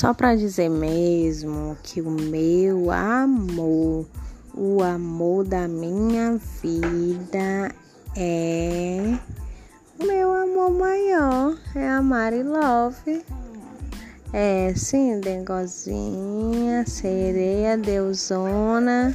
só para dizer mesmo que o meu amor, o amor da minha vida é eh. o meu amor maior, é a Mari Love. Eh, é sim, dengozinha, sereia, deusona,